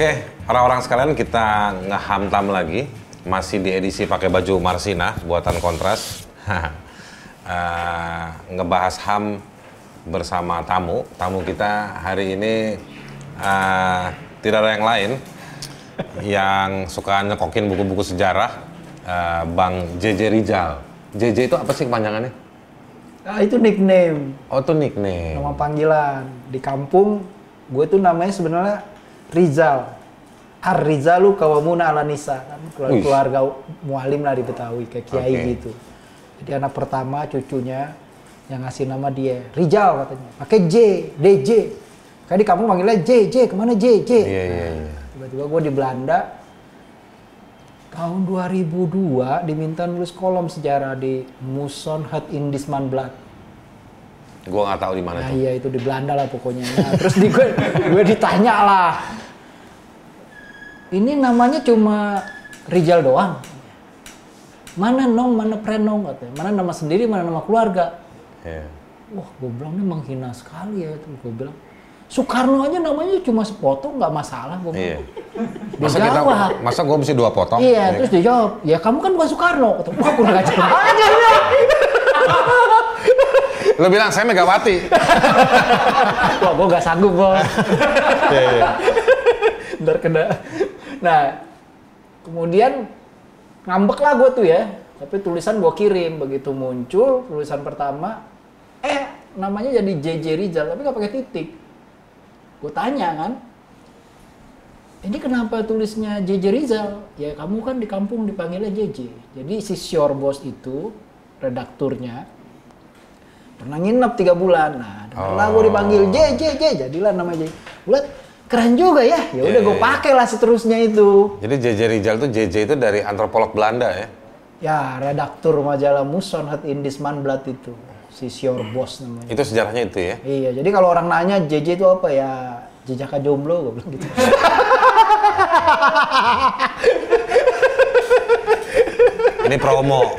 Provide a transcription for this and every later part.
Oke, orang-orang sekalian kita ngehamtam lagi. Masih di edisi pakai baju Marsina, buatan Kontras. Eh, ngebahas HAM bersama tamu. Tamu kita hari ini eh, tidak ada yang lain yang suka nyekokin buku-buku sejarah, eh, Bang JJ Rizal. JJ itu apa sih kepanjangannya? Ah, itu nickname, Oh, itu nickname. nama panggilan. Di kampung, gue tuh namanya sebenarnya Rizal. Ar Rizalu kawamuna ala nisa. Kan keluarga, mualim lah di Betawi, kayak kiai Oke. gitu. Jadi anak pertama cucunya yang ngasih nama dia Rizal katanya. Pakai J, DJ. Kayak di kampung manggilnya J, J, ke mana J, J. Iya, iya, iya. Tiba-tiba gue di Belanda tahun 2002 diminta nulis kolom sejarah di Muson Het Indismanblad. Gua nggak tahu di mana Nah tuh. iya itu di Belanda lah pokoknya. Nah, terus di gue, gue ditanya lah. Ini namanya cuma Rijal doang. Mana nong, mana prenong katanya. Mana nama sendiri, mana nama keluarga. Iya. Wah, gue bilang ini menghina sekali ya itu. Gue bilang Soekarno aja namanya cuma sepotong nggak masalah. Gue Iya. bilang. Masa kita, Dijawab. masa gua mesti dua potong? Iya, terus dia jawab, ya kamu kan bukan Soekarno. Kata, Wah, aku udah ngajak aja. Lo bilang saya Megawati. Wah, gue gak sanggup, bos. Iya, iya. Ntar kena. Nah, kemudian ngambek lah gue tuh ya. Tapi tulisan gue kirim. Begitu muncul tulisan pertama, eh namanya jadi JJ Rizal, tapi gak pakai titik. Gue tanya kan, ini kenapa tulisnya JJ Rizal? Ya kamu kan di kampung dipanggilnya JJ. Jadi si Sure Bos itu, redakturnya, pernah nginep tiga bulan. Nah, dengarlah gue dipanggil J, J, J, jadilah nama J. Gue keren juga ya. Ya udah Iya, gue iya, pakai lah seterusnya itu. Jadi JJ Rizal tuh JJ itu dari antropolog Belanda ya. Ya, redaktur majalah Muson Het Indismanblad itu. Si Sure Bos namanya. Itu sejarahnya itu ya. Iya, jadi kalau orang nanya JJ itu apa ya? Jejaka jomblo, gue bilang gitu. Ini promo.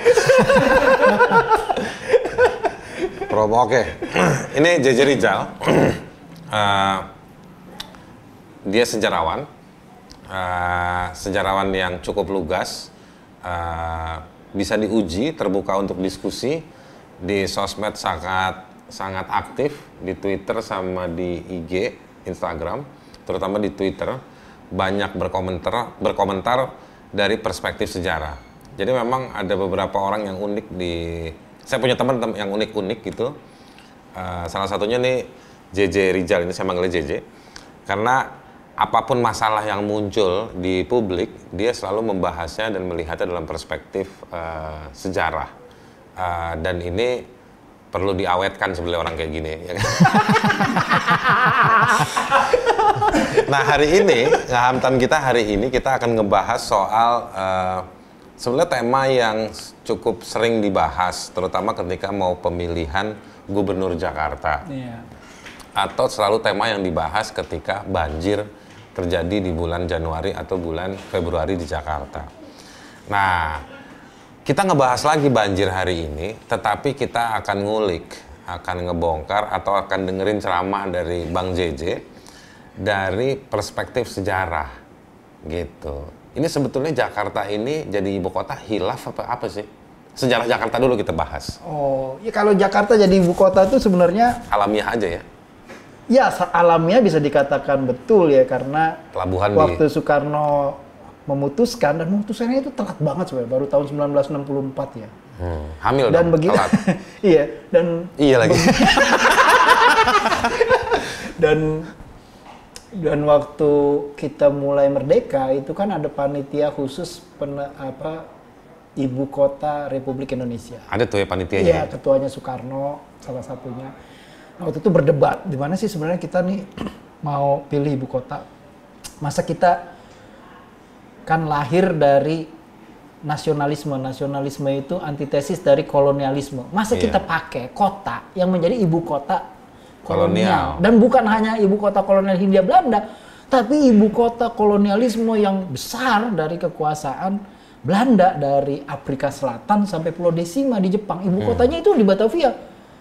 promo oke. Ini JJ Rizal. Eh, dia sejarawan. Eh, sejarawan yang cukup lugas. Eh, bisa diuji, terbuka untuk diskusi. Di sosmed sangat sangat aktif di Twitter sama di IG, Instagram, terutama di Twitter banyak berkomentar berkomentar dari perspektif sejarah. Jadi memang ada beberapa orang yang unik di saya punya teman tem- yang unik-unik gitu. Eh, salah satunya nih JJ Rizal ini saya manggilnya JJ karena apa pun masalah yang muncul di publik dia selalu membahasnya dan melihatnya dalam perspektif eh, sejarah Eh, dan ini perlu diawetkan sebenarnya orang kayak gini ya kan? Nah hari ini ngahamtan kita hari ini kita akan ngebahas soal eh, sebenarnya tema yang cukup sering dibahas terutama ketika mau pemilihan gubernur Jakarta Iya. atau selalu tema yang dibahas ketika banjir terjadi di bulan Januari atau bulan Februari di Jakarta. Nah, kita ngebahas lagi banjir hari ini, tetapi kita akan ngulik, akan ngebongkar atau akan dengerin ceramah dari Bang JJ dari perspektif sejarah gitu. Ini sebetulnya Jakarta ini jadi ibu kota hilaf apa apa sih? Sejarah Jakarta dulu kita bahas. Oh, ya kalau Jakarta jadi ibu kota itu sebenarnya Alamiah aja ya. Ya alamiah bisa dikatakan betul ya karena Pelabuhan di waktu Soekarno memutuskan dan memutuskannya itu telat banget sebenarnya baru tahun 1964 ya. Hmm, hamil Dan dong, begitu telat. iya, dan Iya lagi. dan dan waktu kita mulai merdeka itu kan ada panitia khusus pene- apa ibu kota Republik Indonesia. Ada tuh ya panitianya. Iya, ketuanya Soekarno salah satunya. Waktu itu berdebat di mana sih sebenarnya kita nih mau pilih ibu kota. Masa kita kan lahir dari nasionalisme. Nasionalisme itu antitesis dari kolonialisme. Masa Iya. kita pakai kota yang menjadi ibu kota Kolonial. kolonial. Dan bukan hanya ibu kota kolonial Hindia Belanda, tapi ibu kota kolonialisme yang besar dari kekuasaan Belanda dari Afrika Selatan sampai Pulau Desima di Jepang. Ibu kotanya itu di Batavia.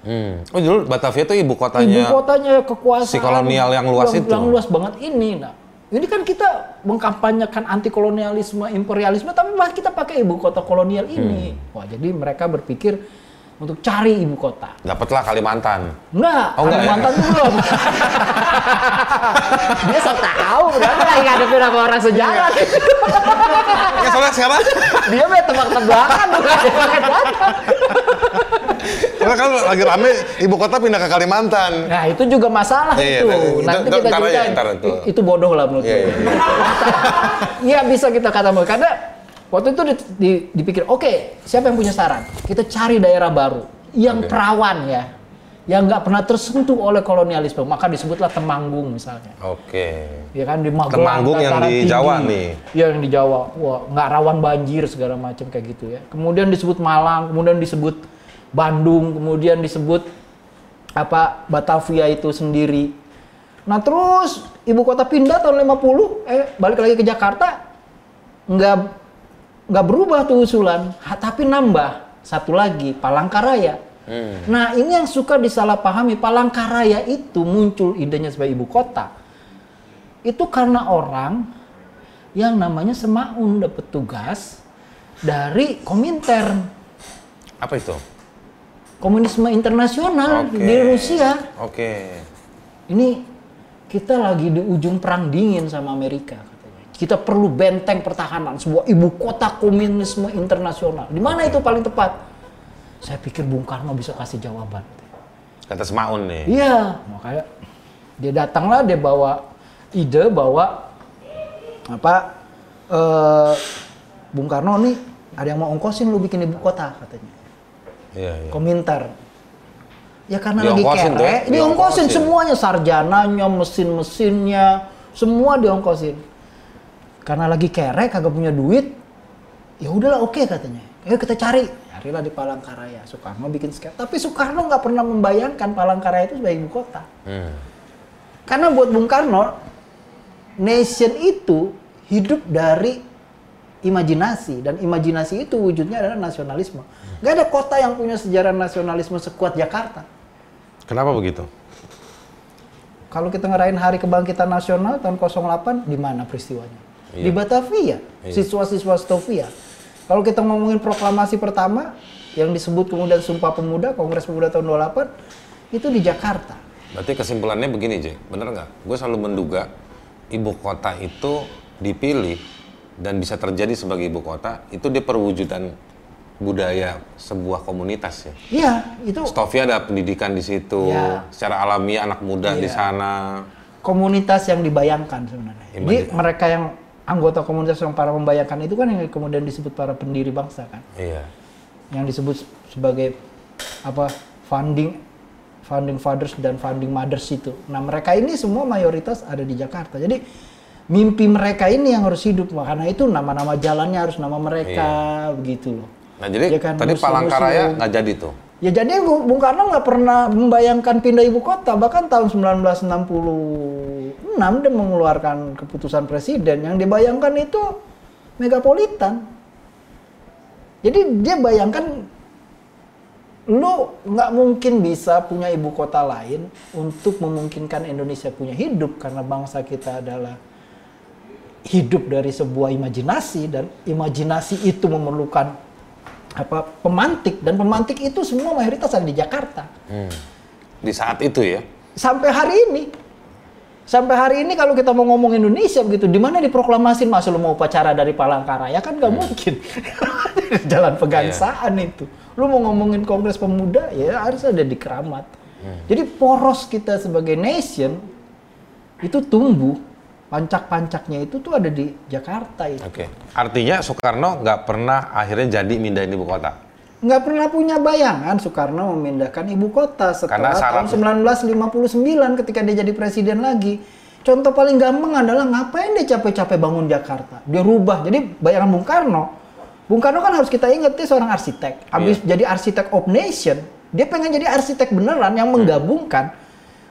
Hmm. Oh dulu Batavia tuh ibu Ibu kotanya. kotanya kekuasaan si kolonial yang luas itu. Yang luas banget ini. Nah, Ini kan kita mengkampanyekan anti kolonialisme, imperialisme, tapi malah kita pakai ibu kota kolonial ini. Wah, jadi mereka berpikir untuk cari ibu kota. Dapatlah Kalimantan. Enggak, Oh, enggak ya? Kalimantan belum. Dia sok tahu, berarti lagi ngadepin sama orang sejarah. Ya soalnya sekarang, Dia main tebak-tebakan bukan dia soalnya kan lagi rame ibu kota pindah ke Kalimantan. Nah, itu juga masalah Iya, itu. itu- Nanti itu- kita cerita. itu. Itu bodoh lah menurut Iya, gue. iya, iya. Iya bisa kita kata karena waktu itu di- di- dipikir, oke siapa yang punya saran? Kita cari daerah baru yang Oke. perawan ya, yang nggak pernah tersentuh oleh kolonialisme, maka disebutlah Temanggung misalnya. Oke. Ya kan di Magelang, Temanggung yang di tinggi. Jawa nih. Iya yang di Jawa. Wah, nggak rawan banjir segala macam kayak gitu ya. Kemudian disebut Malang, kemudian disebut Bandung, kemudian disebut apa Batavia itu sendiri. Nah, terus ibu kota pindah tahun 50, eh balik lagi ke Jakarta nggak nggak berubah tuh usulan, ha, tapi nambah satu lagi Palangkaraya. Hmm. Nah, ini yang suka disalahpahami. Palangkaraya itu muncul idenya sebagai ibu kota itu karena orang yang namanya Semaun dapat tugas dari Komintern, Apa itu? Komunisme internasional Oke. di Rusia. Oke. Ini kita lagi di ujung perang dingin sama Amerika katanya. Kita perlu benteng pertahanan sebuah ibu kota komunisme internasional. Di mana itu paling tepat? Saya pikir Bung Karno bisa kasih jawaban. Kata Semaun nih. Iya, makanya dia datanglah dia bawa ide bahwa apa eh, Bung Karno nih ada yang mau ongkosin lu bikin ibu kota katanya. Iya, iya. Komentar. Ya karena lagi Diongkosin tuh ya? kere, diongkosin Diongkosin. semuanya sarjananya, mesin-mesinnya, semua diongkosin. Karena lagi kere, kagak punya duit, ya udahlah oke katanya. Ayo kita cari. Carilah di Palangkaraya. Soekarno bikin sketch. Tapi Soekarno nggak pernah membayangkan Palangkaraya itu sebagai ibu kota. Hmm. Karena buat Bung Karno, nation itu hidup dari imajinasi dan imajinasi itu wujudnya adalah nasionalisme. Gak ada kota yang punya sejarah nasionalisme sekuat Jakarta. Kenapa begitu? Kalau kita ngerayain Hari Kebangkitan Nasional tahun 08, di mana peristiwanya? Iya. Di Batavia, Iya. siswa-siswa Stovia. Kalau kita ngomongin proklamasi pertama yang disebut kemudian Sumpah Pemuda, Kongres Pemuda tahun 28, itu di Jakarta. Berarti kesimpulannya begini, Jack. Bener nggak? Gue selalu menduga ibu kota itu dipilih dan bisa terjadi sebagai ibu kota itu dia perwujudan budaya sebuah komunitas ya. Iya, itu Stovia ada pendidikan di situ, Iya. secara alamiah anak muda di Iya. sana. komunitas yang dibayangkan sebenarnya. Jadi Imajinasi. mereka yang anggota komunitas yang para membayangkan itu kan yang kemudian disebut para pendiri bangsa kan, Iya. yang disebut sebagai apa funding founding fathers dan founding mothers itu. Nah mereka ini semua mayoritas ada di Jakarta. Jadi mimpi mereka ini yang harus hidup. Karena itu nama-nama jalannya harus nama mereka begitu loh. Nah jadi Iya kan, tadi museum-museum. Palangkaraya nggak jadi tuh. Ya jadi Bu- Bung Karno nggak pernah membayangkan pindah ibu kota. Bahkan tahun 1966 dia mengeluarkan keputusan presiden yang dibayangkan itu megapolitan. Jadi dia bayangkan lu nggak mungkin bisa punya ibu kota lain untuk memungkinkan Indonesia punya hidup karena bangsa kita adalah hidup dari sebuah imajinasi dan imajinasi itu memerlukan apa pemantik. Dan pemantik itu semua mayoritas ada di Jakarta. Hmm. Di saat itu ya. sampai hari ini. Sampai hari ini kalau kita mau ngomong Indonesia begitu di mana diproklamasin masa lu mau upacara dari Palangkaraya? Kan nggak mungkin. Jalan pegangsaan itu. Lu mau ngomongin Kongres Pemuda ya harus ada di Keramat. Jadi poros kita sebagai nation itu tumbuh pancak-pancaknya itu tuh ada di Jakarta itu Oke. Artinya Soekarno nggak pernah akhirnya jadi mindahin ibu kota. nggak pernah punya bayangan Soekarno memindahkan ibu kota Karena setelah syarat- tahun 1959 ketika dia jadi presiden lagi. Contoh paling gampang adalah ngapain dia capek-capek bangun Jakarta? Dia rubah. Jadi bayangan Bung Karno, Bung Karno kan harus kita ingat dia seorang arsitek. Habis jadi arsitek of nation, dia pengen jadi arsitek beneran yang menggabungkan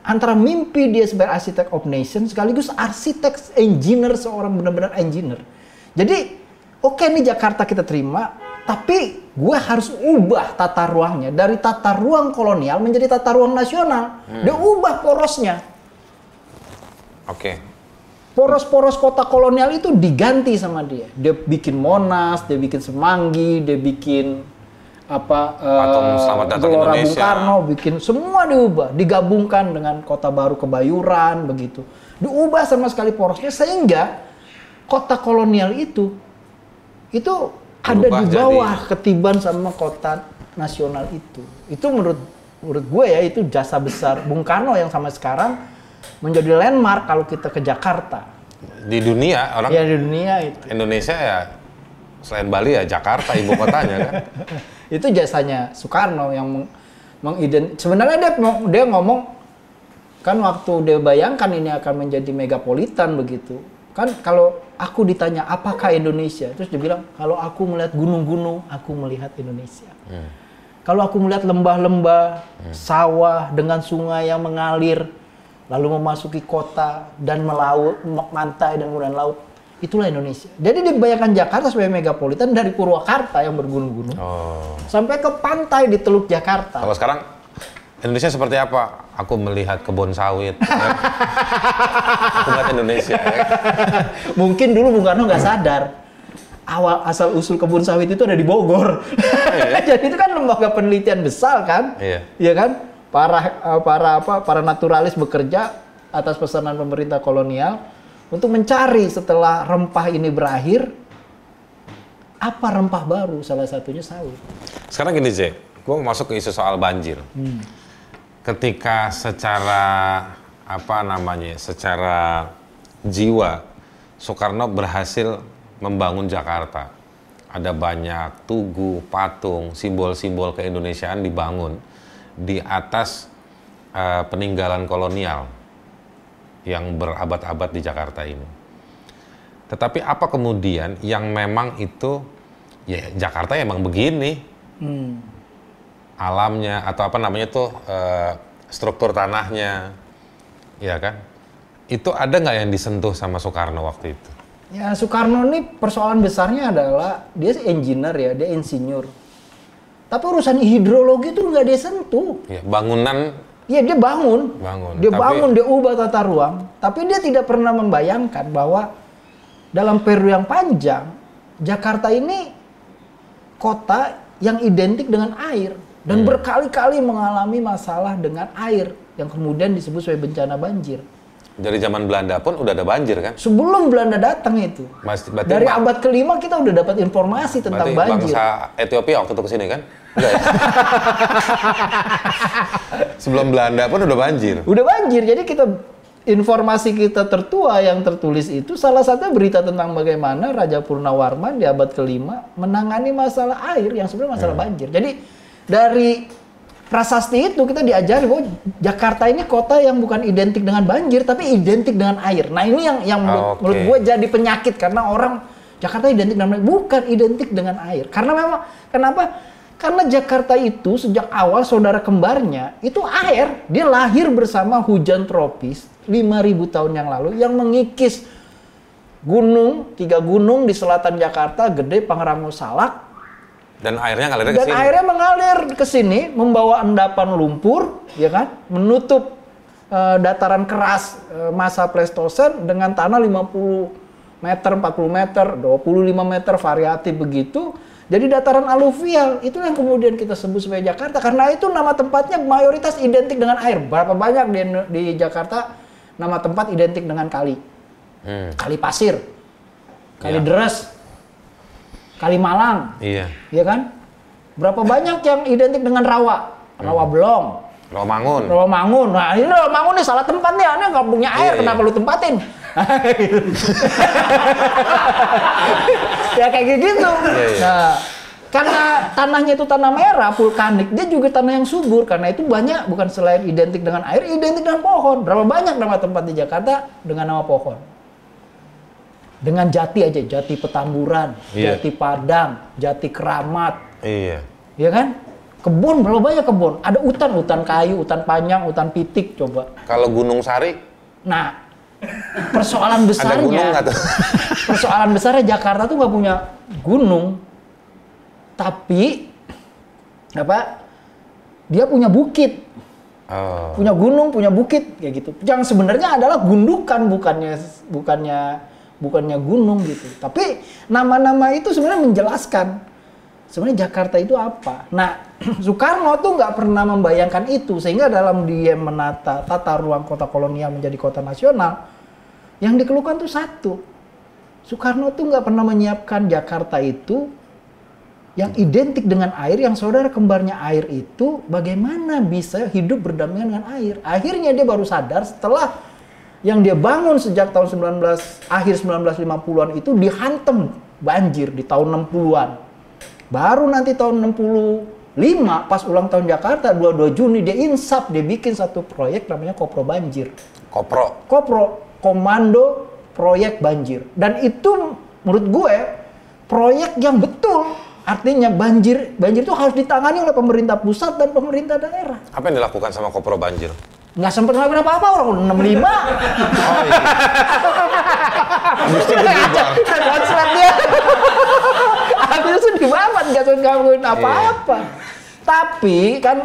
antara mimpi dia sebagai arsitek of nation sekaligus arsitek engineer seorang benar-benar engineer. Jadi oke nih Jakarta kita terima, tapi gue harus ubah tata ruangnya dari tata ruang kolonial menjadi tata ruang nasional. Dia ubah porosnya. Oke. Poros-poros kota kolonial itu diganti sama dia. Dia bikin Monas, dia bikin Semanggi, dia bikin apa Patung eh, Selamat Datang Gelora Bung. Karno, bikin semua diubah, digabungkan dengan kota baru Kebayuran begitu. Diubah sama sekali porosnya sehingga kota kolonial itu itu ada Berubah di jadi- bawah ketiban sama kota nasional itu. Itu menurut menurut gue ya itu jasa besar Bung Karno yang sampai sekarang menjadi landmark kalau kita ke Jakarta. Di dunia orang Ya di dunia itu. Indonesia ya selain Bali ya Jakarta ibu kotanya kan. itu jasanya Soekarno yang meng, mengident- sebenarnya dia dia ngomong kan waktu dia bayangkan ini akan menjadi megapolitan begitu kan kalau aku ditanya apakah Indonesia? Terus dia bilang kalau aku melihat gunung-gunung aku melihat Indonesia. Kalau aku melihat lembah-lembah sawah dengan sungai yang mengalir lalu memasuki kota dan melaut pantai dan kemudian laut itulah Indonesia jadi dibayangkan Jakarta sebagai megapolitan dari Purwakarta yang bergunung-gunung Oh. sampai ke pantai di Teluk Jakarta. Kalau sekarang Indonesia seperti apa? Aku melihat kebun sawit. ya. Aku melihat Indonesia. ya. Mungkin dulu Bung Karno nggak sadar awal asal usul kebun sawit itu ada di Bogor. Jadi itu kan lembaga penelitian besar kan? Iya. Iya kan? Para eh, para apa? Para naturalis bekerja atas pesanan pemerintah kolonial untuk mencari setelah rempah ini berakhir apa rempah baru salah satunya sawit. Sekarang gini J, gue mau masuk ke isu soal banjir. Ketika secara apa namanya, ya, secara jiwa Soekarno berhasil membangun Jakarta. Ada banyak tugu, patung, simbol-simbol keindonesiaan dibangun di atas eh, peninggalan kolonial yang berabad-abad di Jakarta ini. Tetapi apa kemudian yang memang itu ya Jakarta emang begini Hmm. alamnya atau apa namanya tuh eh, struktur tanahnya, ya kan? Itu ada nggak yang disentuh sama Soekarno waktu itu? Ya Soekarno ini persoalan besarnya adalah dia engineer ya, dia insinyur. Tapi urusan hidrologi itu nggak dia sentuh. Ya, bangunan Iya dia bangun, Bangun, dia tapi- bangun, dia ubah tata ruang. Tapi dia tidak pernah membayangkan bahwa dalam periode yang panjang Jakarta ini kota yang identik dengan air dan berkali-kali mengalami masalah dengan air yang kemudian disebut sebagai bencana banjir. dari zaman Belanda pun udah ada banjir kan? Sebelum Belanda datang itu, Mas, dari abad kelima kita udah dapat informasi tentang banjir. bangsa Ethiopia waktu itu ke sini kan? Enggak ya? Sebelum Belanda pun udah banjir. Udah banjir, jadi kita informasi kita tertua yang tertulis itu salah satu berita tentang bagaimana Raja Purnawarman di abad kelima menangani masalah air yang sebenarnya masalah Hmm. banjir. Jadi dari prasasti itu kita diajari bahwa Jakarta ini kota yang bukan identik dengan banjir tapi identik dengan air. Nah ini yang yang menurut, Oke. menurut gue jadi penyakit karena orang Jakarta identik dengan bukan identik dengan air. Karena memang kenapa? Karena Jakarta itu sejak awal saudara kembarnya itu air. Dia lahir bersama hujan tropis 5000 tahun yang lalu yang mengikis gunung, tiga gunung di selatan Jakarta, Gede, Pangrango, Salak, Dan airnya ngalir ke dan sini. airnya mengalir ke sini membawa endapan lumpur, ya kan, menutup eh, dataran keras eh, masa Pleistosen dengan tanah 50 meter, 40 meter, 25 meter variatif begitu. Jadi dataran aluvial itu yang kemudian kita sebut sebagai Jakarta karena itu nama tempatnya mayoritas identik dengan air. Berapa banyak di, di Jakarta nama tempat identik dengan kali? Hmm, Kali pasir, kali Ya. deres, kali Malang, iya. ya kan? Berapa banyak yang identik dengan rawa? Rawa Hmm. belong, Romangun. rawa mangun. Nah ini rawa mangun nih salah tempat nih, ini nggak punya air, Iya, kenapa iya. lu tempatin? ya kayak gitu. iya. Nah, karena tanahnya itu tanah merah, vulkanik, dia juga tanah yang subur. Karena itu banyak, bukan selain identik dengan air, identik dengan pohon. Berapa banyak nama tempat di Jakarta dengan nama pohon? Dengan jati aja, jati petamburan, Iya. jati padang, jati keramat, Iya. ya kan? Kebun berapa banyak kebun? Ada hutan, hutan kayu, hutan panjang, hutan pitik coba. Kalau Gunung Sari Nah, persoalan ada gunung besarnya, nggak tuh? persoalan besarnya Jakarta tuh nggak punya gunung, tapi apa? Dia punya bukit. Oh. punya gunung, punya bukit kayak gitu. Yang sebenarnya adalah gundukan bukannya bukannya bukannya gunung gitu. Tapi nama-nama itu sebenarnya menjelaskan sebenarnya Jakarta itu apa. Nah, Soekarno tuh nggak pernah membayangkan itu sehingga dalam dia menata tata ruang kota kolonial menjadi kota nasional yang dikeluhkan tuh satu. Soekarno tuh nggak pernah menyiapkan Jakarta itu yang identik dengan air, yang saudara kembarnya air itu bagaimana bisa hidup berdampingan dengan air. Akhirnya dia baru sadar setelah yang dia bangun sejak tahun 19 akhir 1950-an itu dihantam banjir di tahun 60-an. Baru nanti tahun 65 pas ulang tahun Jakarta 22 Juni dia insap dia bikin satu proyek namanya Kopro Banjir. Kopro. Kopro Komando Proyek Banjir. Dan itu menurut gue proyek yang betul. Artinya banjir banjir itu harus ditangani oleh pemerintah pusat dan pemerintah daerah. Apa yang dilakukan sama Kopro Banjir? Nggak sempat ngelakuin apa-apa orang 65. Oh iya. Itu berubah. Konslet sedih banget nggak sempat ngelakuin apa-apa. Tapi kan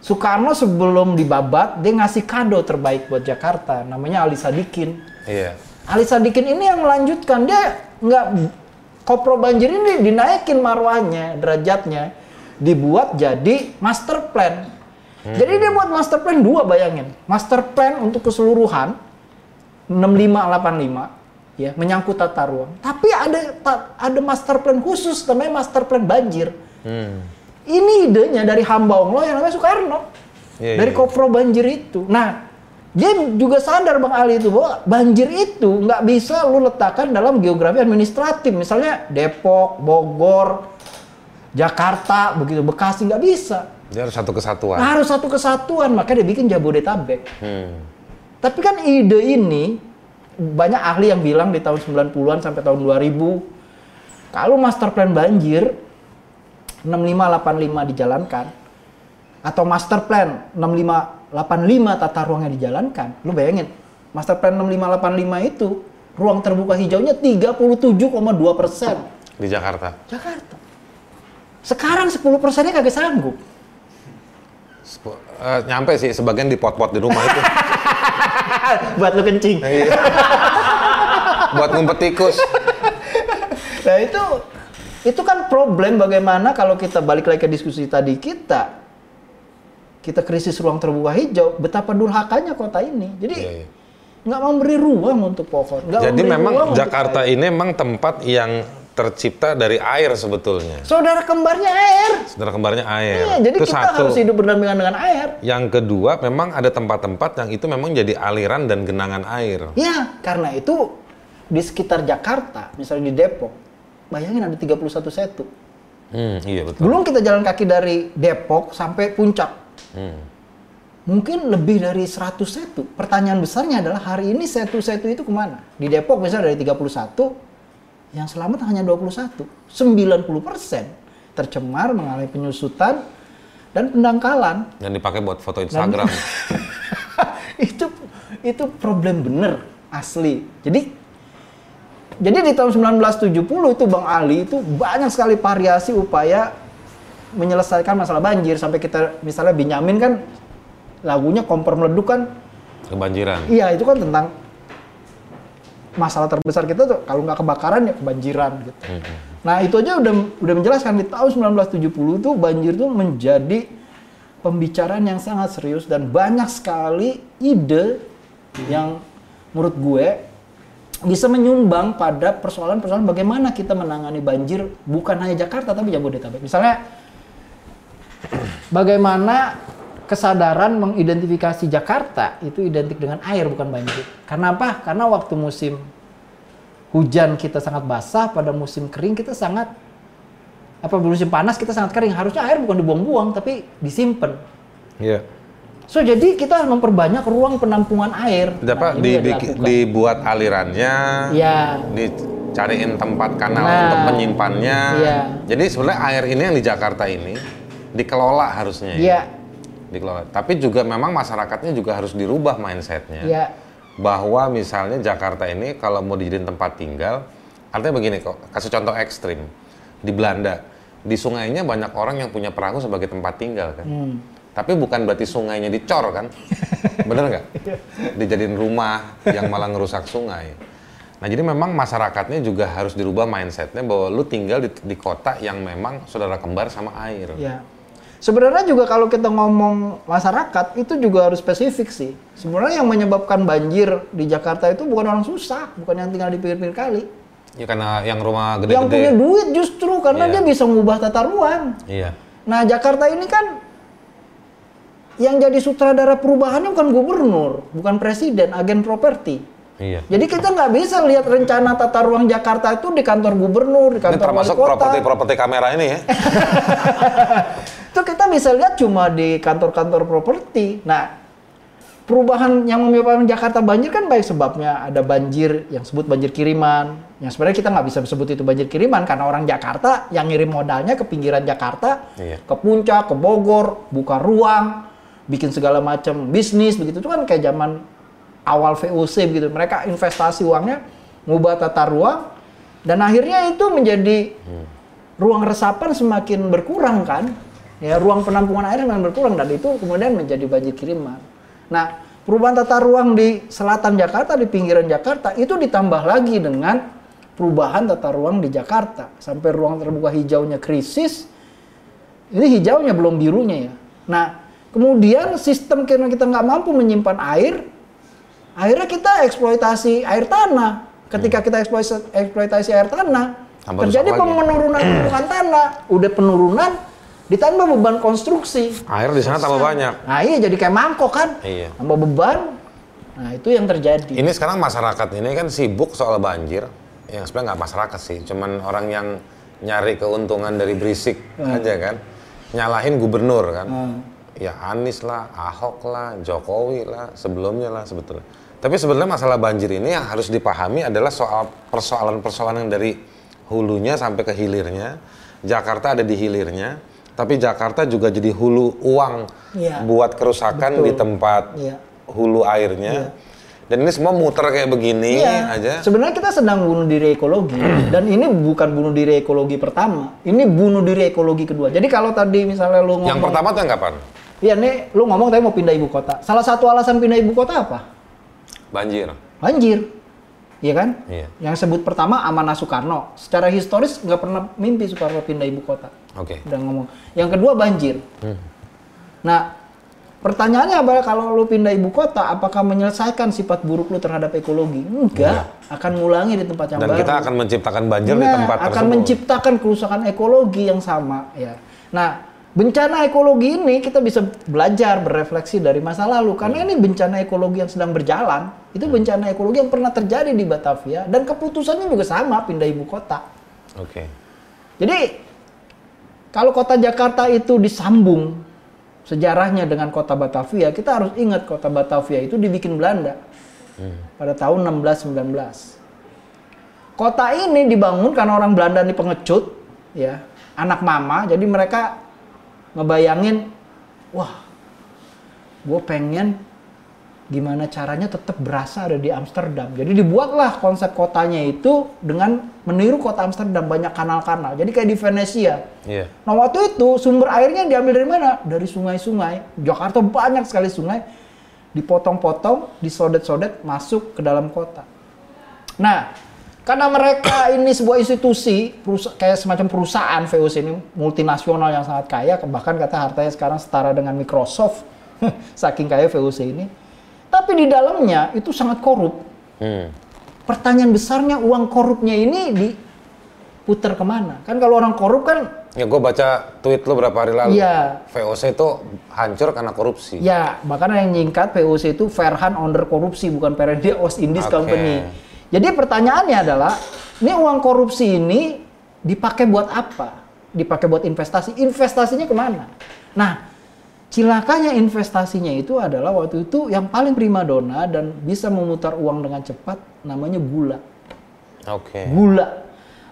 Soekarno sebelum dibabat dia ngasih kado terbaik buat Jakarta namanya Ali Sadikin. Iya. Ali Sadikin ini yang melanjutkan dia nggak kopro banjir ini dinaikin marwahnya derajatnya dibuat jadi master plan jadi dia buat master plan dua bayangin master plan untuk keseluruhan 6585 ya menyangkut tata ruang tapi ada ta- ada master plan khusus namanya master plan banjir Hmm. ini idenya dari hamba Allah yang namanya Soekarno Iya, dari iya. kopro banjir itu. Nah, dia juga sadar Bang Ali itu bahwa banjir itu nggak bisa lu letakkan dalam geografi administratif. Misalnya Depok, Bogor, Jakarta, begitu Bekasi nggak bisa. Dia harus satu kesatuan. Harus satu kesatuan, makanya dia bikin Jabodetabek. Hmm. Tapi kan ide ini banyak ahli yang bilang di tahun 90-an sampai tahun 2000 kalau master plan banjir 6585 dijalankan atau master plan 6585 tata ruangnya dijalankan. Lu bayangin, master plan 6585 itu ruang terbuka hijaunya 37,2 persen Di Jakarta. Jakarta. Sekarang 10 persennya kagak sanggup. Eh, nyampe sih sebagian di pot-pot di rumah itu. Buat lu kencing. Iya. Buat ngumpet tikus. Nah itu itu kan problem bagaimana kalau kita balik lagi ke diskusi tadi kita kita krisis ruang terbuka hijau betapa durhakanya kota ini jadi Iya, iya. nggak memberi ruang untuk pohon nggak Jadi memang Jakarta ini memang tempat yang tercipta dari air sebetulnya. saudara kembarnya air Saudara kembarnya air. Iya, jadi itu kita satu. harus hidup berdampingan dengan air Yang kedua, memang ada tempat-tempat yang itu memang jadi aliran dan genangan air. ya karena itu di sekitar Jakarta misalnya di Depok bayangin ada 31 setu Hmm, iya betul. belum kita jalan kaki dari Depok sampai puncak Hmm. mungkin lebih dari 100 setu. Pertanyaan besarnya adalah hari ini setu-setu itu ke mana? Di Depok misalnya dari 31, yang selamat hanya 21. 90 persen tercemar mengalami penyusutan dan pendangkalan. Dan dipakai buat foto Instagram. itu itu problem bener asli. Jadi jadi di tahun 1970 itu Bang Ali itu banyak sekali variasi upaya menyelesaikan masalah banjir sampai kita misalnya Benyamin kan lagunya kompor meleduk kan Kebanjiran. iya itu kan tentang masalah terbesar kita tuh kalau nggak kebakaran ya kebanjiran gitu. Nah itu aja udah udah menjelaskan di tahun 1970 tuh banjir tuh menjadi pembicaraan yang sangat serius dan banyak sekali ide yang menurut gue bisa menyumbang pada persoalan-persoalan bagaimana kita menangani banjir bukan hanya Jakarta tapi Jabodetabek. Misalnya bagaimana kesadaran mengidentifikasi Jakarta itu identik dengan air bukan banjir. Karena apa? Karena waktu musim hujan kita sangat basah, pada musim kering kita sangat apa musim panas kita sangat kering. Harusnya air bukan dibuang-buang tapi disimpan. Iya. So jadi kita harus memperbanyak ruang penampungan air. Apa Nah, di, di- dilakukan. dibuat alirannya, Ya. dicariin tempat kanal Nah. untuk menyimpannya. Iya. Jadi sebenarnya air ini yang di Jakarta ini dikelola harusnya. ya. Dikelola. Tapi juga memang masyarakatnya juga harus dirubah mindsetnya. Iya. Bahwa misalnya Jakarta ini kalau mau dijadiin tempat tinggal, artinya begini kok, kasih contoh ekstrim. Di Belanda, di sungainya banyak orang yang punya perahu sebagai tempat tinggal kan. Hmm. Tapi bukan berarti sungainya dicor kan? Bener nggak? Dijadiin rumah yang malah ngerusak sungai. Nah jadi memang masyarakatnya juga harus dirubah mindsetnya bahwa lu tinggal di, di kota yang memang saudara kembar sama air. Ya. Sebenarnya juga kalau kita ngomong masyarakat itu juga harus spesifik sih. Sebenarnya yang menyebabkan banjir di Jakarta itu bukan orang susah, bukan yang tinggal di pinggir-pinggir kali. Ya karena yang rumah Yang punya gede-gede. duit justru karena Iya. dia bisa mengubah tata ruang. Iya. Nah Jakarta ini kan yang jadi sutradara perubahannya bukan gubernur, bukan presiden, agen properti. Iya. Jadi kita nggak bisa lihat rencana tata ruang Jakarta itu di kantor gubernur, di Ini kantor wali termasuk properti-properti kamera ini ya. Itu kita bisa lihat cuma di kantor-kantor properti. Nah, perubahan yang menyebabkan Jakarta banjir kan baik sebabnya ada banjir yang sebut banjir kiriman. Yang sebenarnya kita nggak bisa sebut itu banjir kiriman karena orang Jakarta yang ngirim modalnya ke pinggiran Jakarta, Iya. ke puncak, ke Bogor, buka ruang, bikin segala macam bisnis begitu. Itu kan kayak zaman awal VOC begitu. Mereka investasi uangnya, ngubah tata ruang, dan akhirnya itu menjadi ruang resapan semakin berkurang kan. Ya, ruang penampungan air semakin berkurang dan itu kemudian menjadi banjir kiriman. Nah, perubahan tata ruang di selatan Jakarta, di pinggiran Jakarta itu ditambah lagi dengan perubahan tata ruang di Jakarta sampai ruang terbuka hijaunya krisis. Ini hijaunya belum birunya ya. Nah, kemudian sistem karena kita nggak mampu menyimpan air, akhirnya kita eksploitasi air tanah. Ketika kita eksploitasi, eksploitasi air tanah, Tambah terjadi penurunan permukaan tanah. Udah penurunan, ditambah beban konstruksi. Air di sana tambah banyak. Nah iya jadi kayak mangkok kan, Iya. tambah beban. Nah itu yang terjadi. Ini sekarang masyarakat ini kan sibuk soal banjir. Yang sebenarnya nggak masyarakat sih, cuman orang yang nyari keuntungan dari berisik aja kan. Nyalahin gubernur kan. Hmm. Ya Anies lah, Ahok lah, Jokowi lah, sebelumnya lah sebetulnya. Tapi sebenarnya masalah banjir ini yang harus dipahami adalah soal persoalan-persoalan yang dari hulunya sampai ke hilirnya. Jakarta ada di hilirnya, tapi Jakarta juga jadi hulu uang Iya. buat kerusakan Betul. di tempat Iya. hulu airnya. Dan ini semua muter kayak begini Iya, aja. sebenarnya kita sedang bunuh diri ekologi dan ini bukan bunuh diri ekologi pertama, ini bunuh diri ekologi kedua. Jadi kalau tadi misalnya lu ngomong, Yang pertama tuh yang kapan? iya nih lu ngomong tadi mau pindah ibu kota. Salah satu alasan pindah ibu kota apa? Banjir. Banjir, iya kan? Iya. Yang sebut pertama Amanah Soekarno. Secara historis nggak pernah mimpi Soekarno pindah ibu kota. Oke. Udah ngomong. Yang kedua banjir. Hmm. Nah, pertanyaannya adalah kalau lu pindah ibu kota, apakah menyelesaikan sifat buruk lu terhadap ekologi? Enggak, akan ngulangi di tempat yang Dan baru. kita akan menciptakan banjir di Nah, tempat akan tersebut. menciptakan kerusakan ekologi yang sama ya. Nah, bencana ekologi ini kita bisa belajar berefleksi dari masa lalu karena ini bencana ekologi yang sedang berjalan. Itu bencana ekologi yang pernah terjadi di Batavia dan keputusannya juga sama pindah ibu kota. Oke. Jadi kalau kota Jakarta itu disambung sejarahnya dengan kota Batavia, kita harus ingat kota Batavia itu dibikin Belanda pada tahun 1619. Kota ini dibangun karena orang Belanda ini pengecut, ya, anak mama. Jadi mereka ngebayangin, wah, gue pengen gimana caranya tetap berasa ada di Amsterdam. Jadi dibuatlah konsep kotanya itu dengan meniru kota Amsterdam banyak kanal-kanal. Jadi kayak di Venesia. Iya. Nah waktu itu sumber airnya diambil dari mana? Dari sungai-sungai. Jakarta banyak sekali sungai. Dipotong-potong, disodet-sodet, masuk ke dalam kota. Nah, karena mereka ini sebuah institusi, kayak semacam perusahaan VOC ini, multinasional yang sangat kaya, bahkan kata hartanya sekarang setara dengan Microsoft, saking kaya VOC ini. Tapi di dalamnya itu sangat korup. Hmm. Pertanyaan besarnya uang korupnya ini diputar ke mana? Kan kalau orang korup kan Ya gue baca tweet lu berapa hari lalu. Iya. VOC itu hancur karena korupsi. Ya, bahkan yang nyingkat VOC itu Fairhand Onder Korupsi, bukan Perendia Ost Indies Oke. Company. Jadi pertanyaannya adalah, ini uang korupsi ini dipakai buat apa? Dipakai buat investasi. Investasinya ke mana? Nah, cilakanya investasinya itu adalah waktu itu yang paling primadona dan bisa memutar uang dengan cepat, namanya gula. Oke. Gula.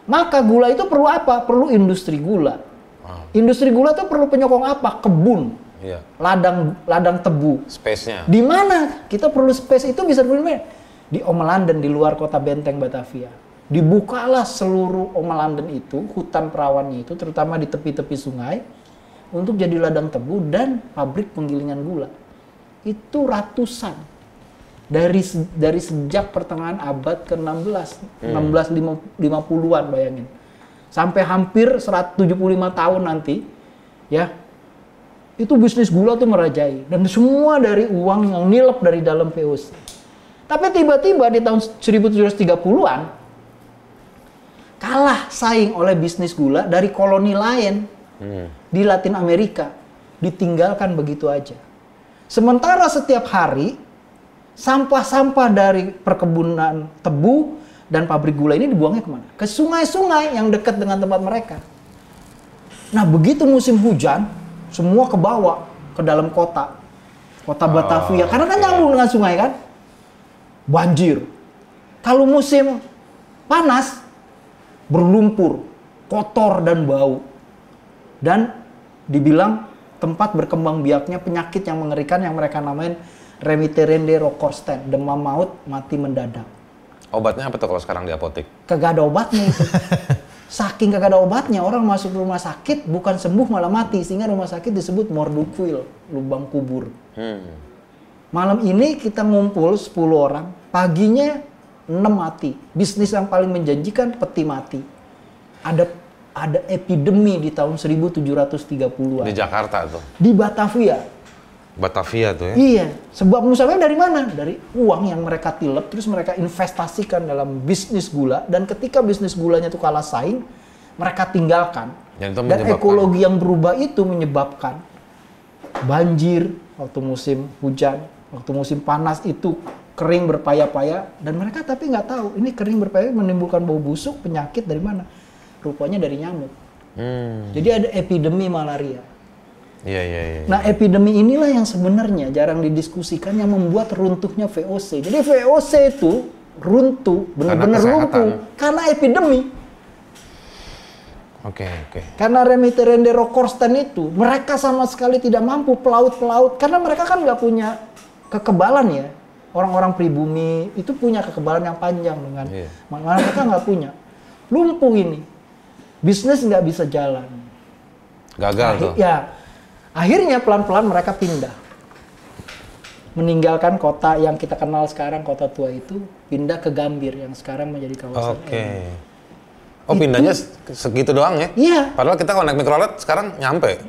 Maka gula itu perlu apa? Perlu industri gula. Wow. Industri gula itu perlu penyokong apa? Kebun, Iya. ladang ladang tebu. Space-nya. Di mana kita perlu space itu bisa di mana? Di Omelanden di luar kota Benteng Batavia. Dibukalah seluruh Omelanden itu, hutan perawannya itu, terutama di tepi-tepi sungai. untuk jadi ladang tebu dan pabrik penggilingan gula. Itu ratusan dari dari sejak pertengahan abad ke-16, 1650-an bayangin. Sampai hampir 175 tahun nanti ya. Itu bisnis gula tuh merajai dan semua dari uang yang nilep dari dalam VOC. Tapi tiba-tiba di tahun 1730-an kalah saing oleh bisnis gula dari koloni lain di Latin Amerika. Ditinggalkan begitu aja. Sementara setiap hari sampah-sampah dari perkebunan tebu dan pabrik gula ini dibuangnya ke mana? Ke sungai-sungai yang dekat dengan tempat mereka. Nah begitu musim hujan, semua ke bawah ke dalam kota, kota Batavia, karena kan nyambung dengan sungai kan, banjir. Kalau musim panas, berlumpur, kotor dan bau, dan dibilang tempat berkembang biaknya penyakit yang mengerikan yang mereka namain remiterende rokorsten, demam maut mati mendadak. Obatnya apa tuh kalau sekarang di apotek? Kagak ada obatnya itu. Saking kagak ada obatnya, orang masuk rumah sakit bukan sembuh malah mati sehingga rumah sakit disebut mordukuil, lubang kubur. Hmm. Malam ini kita ngumpul 10 orang, paginya 6 mati. Bisnis yang paling menjanjikan peti mati. Ada ada epidemi di tahun 1730-an Di Jakarta tuh. di Batavia. Batavia tuh ya. Iya, sebab musabnya dari mana? Dari uang yang mereka tilep, terus mereka investasikan dalam bisnis gula, dan ketika bisnis gulanya itu kalah saing, mereka tinggalkan. Dan itu Dan ekologi yang berubah itu menyebabkan banjir waktu musim hujan, waktu musim panas itu kering berpaya-paya, dan mereka tapi nggak tahu ini kering berpaya menimbulkan bau busuk, penyakit dari mana? Rupanya dari nyamuk. Hmm. Jadi ada epidemi malaria. Iya iya iya. Nah, epidemi inilah yang sebenarnya jarang didiskusikan yang membuat runtuhnya VOC. Jadi VOC itu runtuh, benar-benar lumpuh karena epidemi. Oke oke. Karena remiterende rokorsten itu, mereka sama sekali tidak mampu pelaut-pelaut karena mereka kan nggak punya kekebalan ya. Orang-orang pribumi itu punya kekebalan yang panjang dengan Iya. mana mereka nggak punya. Lumpuh ini, bisnis nggak bisa jalan. Gagal tuh. Akhir- Ya, akhirnya pelan-pelan mereka pindah. Meninggalkan kota yang kita kenal sekarang, kota tua itu, pindah ke Gambir yang sekarang menjadi kawasan Oke. N. Oh pindahnya se- segitu doang ya? Iya, Padahal kita kalau naik mikrolet sekarang nyampe.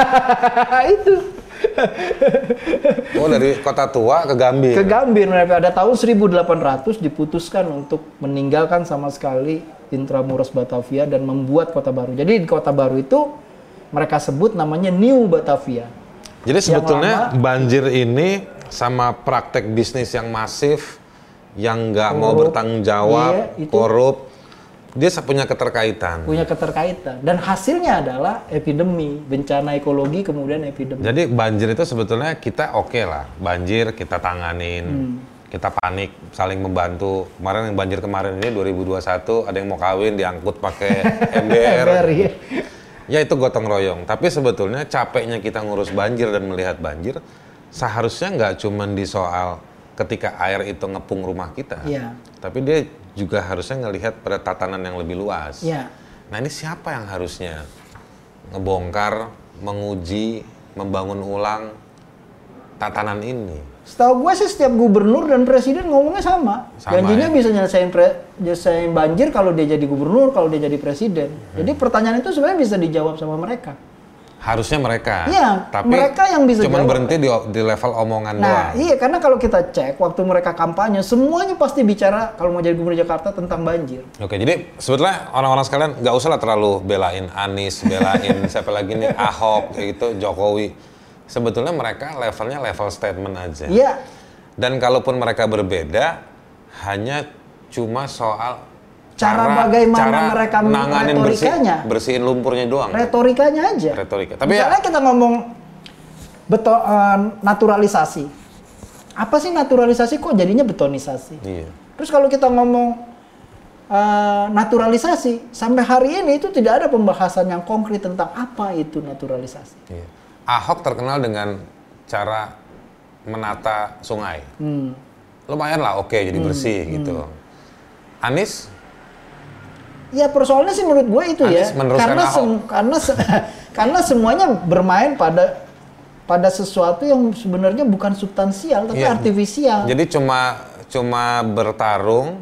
itu. Oh dari kota tua ke Gambir. Ke Gambir mereka ada tahun 1800 diputuskan untuk meninggalkan sama sekali Intramuros Batavia dan membuat kota baru. Jadi di kota baru itu mereka sebut namanya New Batavia. Jadi sebetulnya lama- banjir ini sama praktek bisnis yang masif, yang nggak mau bertanggung jawab, Iya, itu. korup, dia punya keterkaitan. punya keterkaitan dan hasilnya adalah epidemi bencana ekologi kemudian epidemi Jadi banjir itu sebetulnya kita oke lah, banjir kita tanganin, Hmm. kita panik, saling membantu. Kemarin yang banjir kemarin ini 2021 ada yang mau kawin diangkut pakai ember. Ember, iya. Ya itu gotong royong. Tapi sebetulnya capeknya kita ngurus banjir dan melihat banjir seharusnya nggak cuman di soal ketika air itu ngepung rumah kita. Iya. Tapi dia juga harusnya ngelihat pada tatanan yang lebih luas. Iya. Nah ini siapa yang harusnya ngebongkar, menguji, membangun ulang tatanan ini? Setahu gue sih setiap gubernur dan presiden ngomongnya sama. Sama, Janjinya ya? bisa nyelesain pre- nyelesain banjir kalau dia jadi gubernur, kalau dia jadi presiden. Hmm. Jadi pertanyaan itu sebenarnya bisa dijawab sama mereka. Harusnya mereka. Iya, tapi mereka yang bisa cuman jawab. berhenti di, di level omongan Nah, doang. iya karena kalau kita cek waktu mereka kampanye, semuanya pasti bicara kalau mau jadi gubernur Jakarta tentang banjir. Oke, jadi sebetulnya orang-orang sekalian nggak usah lah terlalu belain Anies, belain siapa lagi nih Ahok, gitu, Jokowi. Sebetulnya mereka levelnya level statement aja. Iya, Dan kalaupun mereka berbeda, hanya cuma soal Cara bagaimana mereka nanganin bersih, retorikanya. bersihin lumpurnya doang. retorikanya aja. Retorika. Tapi ya, Misalnya kita ngomong beto eh, naturalisasi. Apa sih naturalisasi kok jadinya betonisasi? iya. Terus kalau kita ngomong eh, naturalisasi, sampai hari ini itu tidak ada pembahasan yang konkret tentang apa itu naturalisasi. iya. Ahok terkenal dengan cara menata sungai. Hmm. Lumayan lah, oke jadi bersih gitu. Anies Ya persoalannya sih menurut gue itu ya, Anies meneruskan karena sem- karena se- Karena semuanya bermain pada pada sesuatu yang sebenarnya bukan substansial tapi Iya. artifisial. Jadi cuma cuma bertarung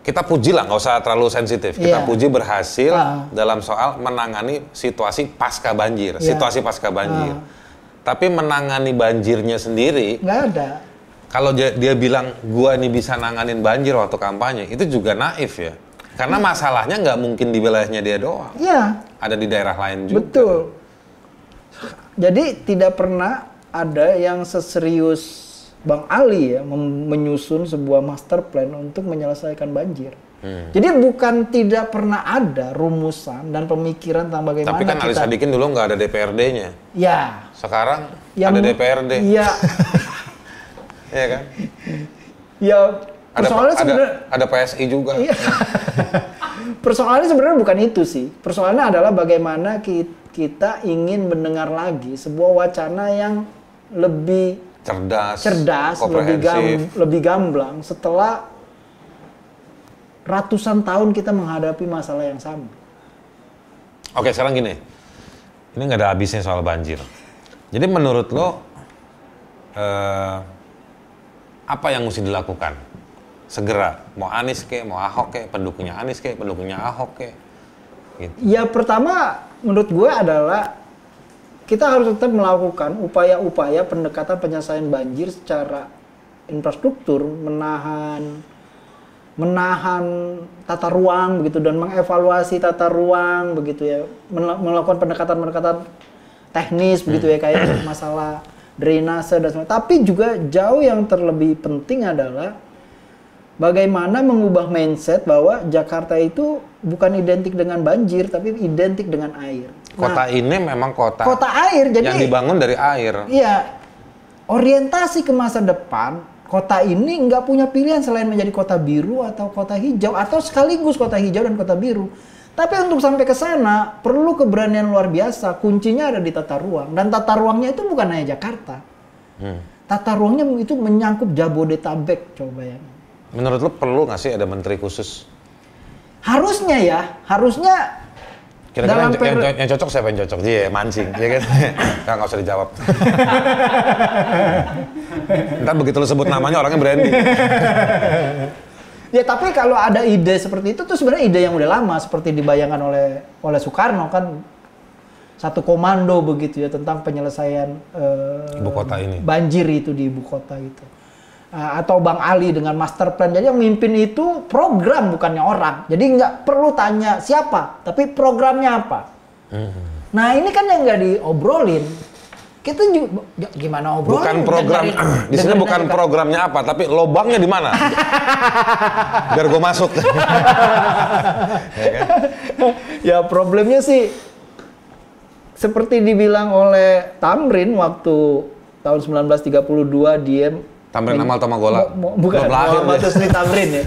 kita puji lah nggak usah terlalu sensitif. Kita Iya. puji berhasil Ah. dalam soal menangani situasi pasca banjir, Iya. situasi pasca banjir. Ah. Tapi menangani banjirnya sendiri, Nggak ada. kalau dia, dia bilang gua ini bisa nanganin banjir waktu kampanye, itu juga naif ya. Karena masalahnya nggak mungkin di wilayahnya dia doang, Iya, ada di daerah lain juga. betul. Jadi tidak pernah ada yang seserius Bang Ali ya menyusun sebuah master plan untuk menyelesaikan banjir. Hmm. Jadi bukan tidak pernah ada rumusan dan pemikiran tentang bagaimana Tapi kan Ali kita Sadikin dulu nggak ada DPRD-nya. ya Sekarang yang ada DPRD, Iya. ya kan? ya Ada persoalannya ada, sebenarnya ada PSI juga. Iya. Persoalannya sebenarnya bukan itu sih. Persoalannya adalah bagaimana ki- kita ingin mendengar lagi sebuah wacana yang lebih cerdas, cerdas, lebih, gam, lebih gamblang setelah ratusan tahun kita menghadapi masalah yang sama. Oke, sekarang gini. Ini nggak ada habisnya soal banjir. Jadi menurut lo eh, apa yang mesti dilakukan? Segera, mau Anies ke, mau Ahok ke, pendukungnya Anies ke, pendukungnya Ahok ke. Gitu. Ya pertama menurut gue adalah kita harus tetap melakukan upaya-upaya pendekatan penyelesaian banjir secara infrastruktur, menahan menahan tata ruang begitu dan mengevaluasi tata ruang begitu ya, Mel- melakukan pendekatan-pendekatan teknis begitu ya kayak masalah drainase dan sebagainya. Tapi juga jauh yang terlebih penting adalah bagaimana mengubah mindset bahwa Jakarta itu bukan identik dengan banjir tapi identik dengan air. Kota ini memang kota, Kota air jadi yang dibangun dari air. Iya, orientasi ke masa depan, kota ini nggak punya pilihan selain menjadi kota biru atau kota hijau atau sekaligus kota hijau dan kota biru. Tapi untuk sampai ke sana perlu keberanian luar biasa. Kuncinya ada di tata ruang dan tata ruangnya itu bukan hanya Jakarta. Hmm. Tata ruangnya itu menyangkut Jabodetabek, coba ya. Menurut lo perlu nggak sih ada menteri khusus? Harusnya ya, harusnya Kira-kira yang, yang, yang cocok siapa yang cocok? Dia mancing, ya kan? Nggak, nggak usah dijawab. Ntar begitu lo sebut namanya orangnya branding. Ya tapi kalau ada ide seperti itu tuh sebenarnya ide yang udah lama seperti dibayangkan oleh oleh Soekarno kan satu komando begitu ya tentang penyelesaian eh, Ibu kota ini. banjir itu di ibu kota itu. Ah, atau Bang Ali dengan master plan. Jadi yang mimpin itu program bukannya orang. Jadi nggak perlu tanya siapa, tapi programnya apa. Nah ini kan yang nggak diobrolin. Kita juga ya, gimana obrolin? Bukan program, Dengerin- di sini bukan programnya apa, tapi lobangnya di mana? Biar gue masuk. ya problemnya sih seperti dibilang oleh Tamrin waktu tahun 1932 dia Tamrin Amal mo- bukan Muhammad. Husni Tamrin ya.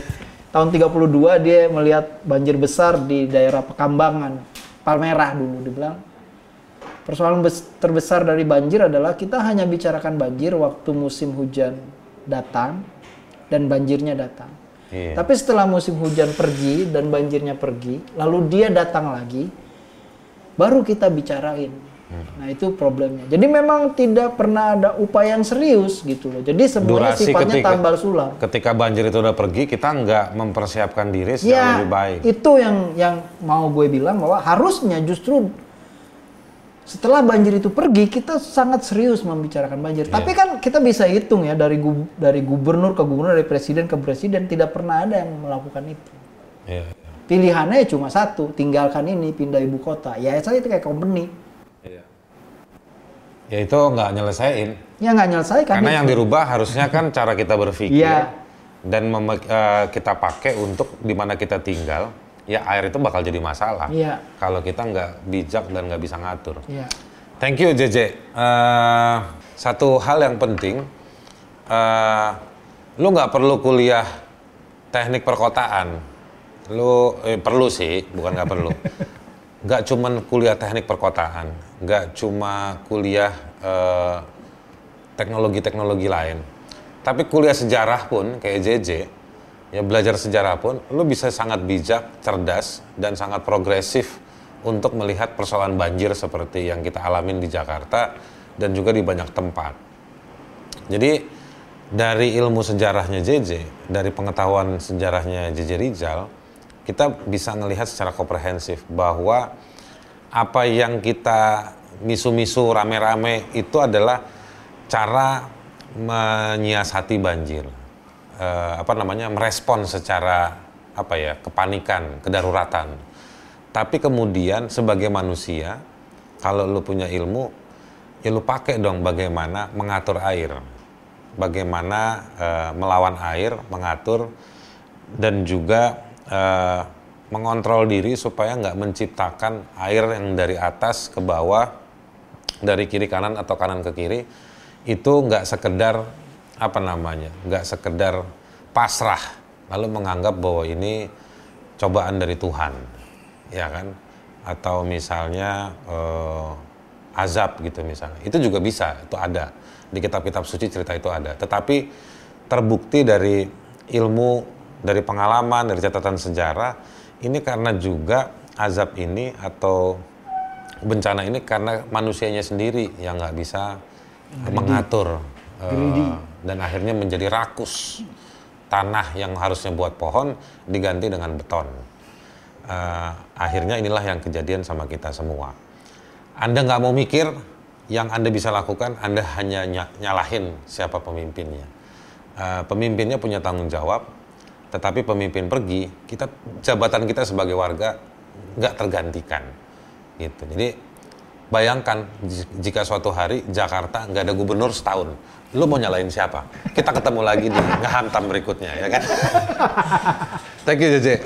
Tahun 32 dia melihat banjir besar di daerah Pekambangan, Palmerah dulu dibilang. Persoalan bes- terbesar dari banjir adalah kita hanya bicarakan banjir waktu musim hujan datang dan banjirnya datang. Iya. Tapi setelah musim hujan pergi dan banjirnya pergi, lalu dia datang lagi, baru kita bicarain. Hmm. Nah itu problemnya. Jadi memang tidak pernah ada upaya yang serius gitu loh. Jadi semuanya Durasi sifatnya ketika- tambal sulam. Ketika banjir itu udah pergi, kita nggak mempersiapkan diri secara Ya lebih baik. itu yang yang mau gue bilang bahwa harusnya justru setelah banjir itu pergi kita sangat serius membicarakan banjir. Iya. Tapi kan kita bisa hitung ya dari gu- dari gubernur ke gubernur, dari presiden ke presiden tidak pernah ada yang melakukan itu. Iya. Pilihannya cuma satu, tinggalkan ini, pindah ibu kota. Ya saya itu kayak company. Ya itu nggak nyelesain. Ya nggak nyelesaikan. Karena itu. yang dirubah harusnya kan cara kita berpikir Iya. dan eh, kita pakai untuk di mana kita tinggal. Ya air itu bakal jadi masalah. Iya. Kalau kita nggak bijak dan nggak bisa ngatur. Iya. Thank you JJ. Eh, satu hal yang penting, eh, lu nggak perlu kuliah teknik perkotaan. Lu eh, perlu sih, bukan nggak perlu. Nggak cuman kuliah teknik perkotaan, nggak cuma kuliah eh, teknologi-teknologi lain. Tapi kuliah sejarah pun kayak JJ, ya belajar sejarah pun, lu bisa sangat bijak, cerdas, dan sangat progresif untuk melihat persoalan banjir seperti yang kita alamin di Jakarta dan juga di banyak tempat. Jadi dari ilmu sejarahnya JJ, dari pengetahuan sejarahnya JJ Rizal, kita bisa melihat secara komprehensif bahwa apa yang kita misu-misu rame-rame itu adalah cara menyiasati banjir. Eh, apa namanya? merespon secara apa ya? kepanikan, kedaruratan. Tapi kemudian sebagai manusia, kalau lu punya ilmu, ya lu pakai dong bagaimana mengatur air. Bagaimana eh, melawan air, mengatur dan juga eh, mengontrol diri supaya nggak menciptakan air yang dari atas ke bawah, dari kiri kanan atau kanan ke kiri, itu nggak sekedar apa namanya, nggak sekedar pasrah lalu menganggap bahwa ini cobaan dari Tuhan, ya kan? Atau misalnya eh, azab gitu misalnya, itu juga bisa, itu ada di kitab-kitab suci cerita itu ada. Tetapi terbukti dari ilmu, dari pengalaman, dari catatan sejarah, ini karena juga azab ini atau bencana ini karena manusianya sendiri yang nggak bisa mengatur uh, dan akhirnya menjadi rakus tanah yang harusnya buat pohon diganti dengan beton. Uh, akhirnya inilah yang kejadian sama kita semua. Anda nggak mau mikir, yang Anda bisa lakukan, Anda hanya nyalahin siapa pemimpinnya. Uh, pemimpinnya punya tanggung jawab, tetapi pemimpin pergi, kita jabatan kita sebagai warga nggak tergantikan, gitu. Jadi Bayangkan jika suatu hari Jakarta nggak ada gubernur setahun, lu mau nyalain siapa? Kita ketemu lagi di ngehantam berikutnya, ya kan? Thank you JJ.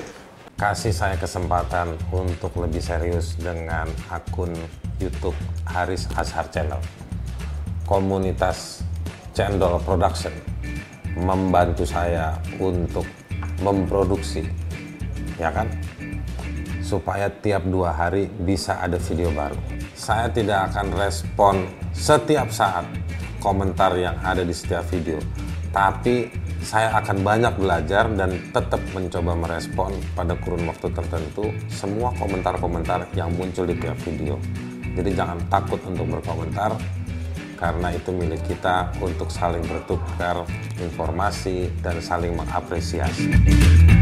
Kasih saya kesempatan untuk lebih serius dengan akun YouTube Haris Azhar Channel. Komunitas Cendol Production membantu saya untuk memproduksi, ya kan? Supaya tiap dua hari bisa ada video baru saya tidak akan respon setiap saat komentar yang ada di setiap video. Tapi saya akan banyak belajar dan tetap mencoba merespon pada kurun waktu tertentu semua komentar-komentar yang muncul di tiap video. Jadi jangan takut untuk berkomentar karena itu milik kita untuk saling bertukar informasi dan saling mengapresiasi.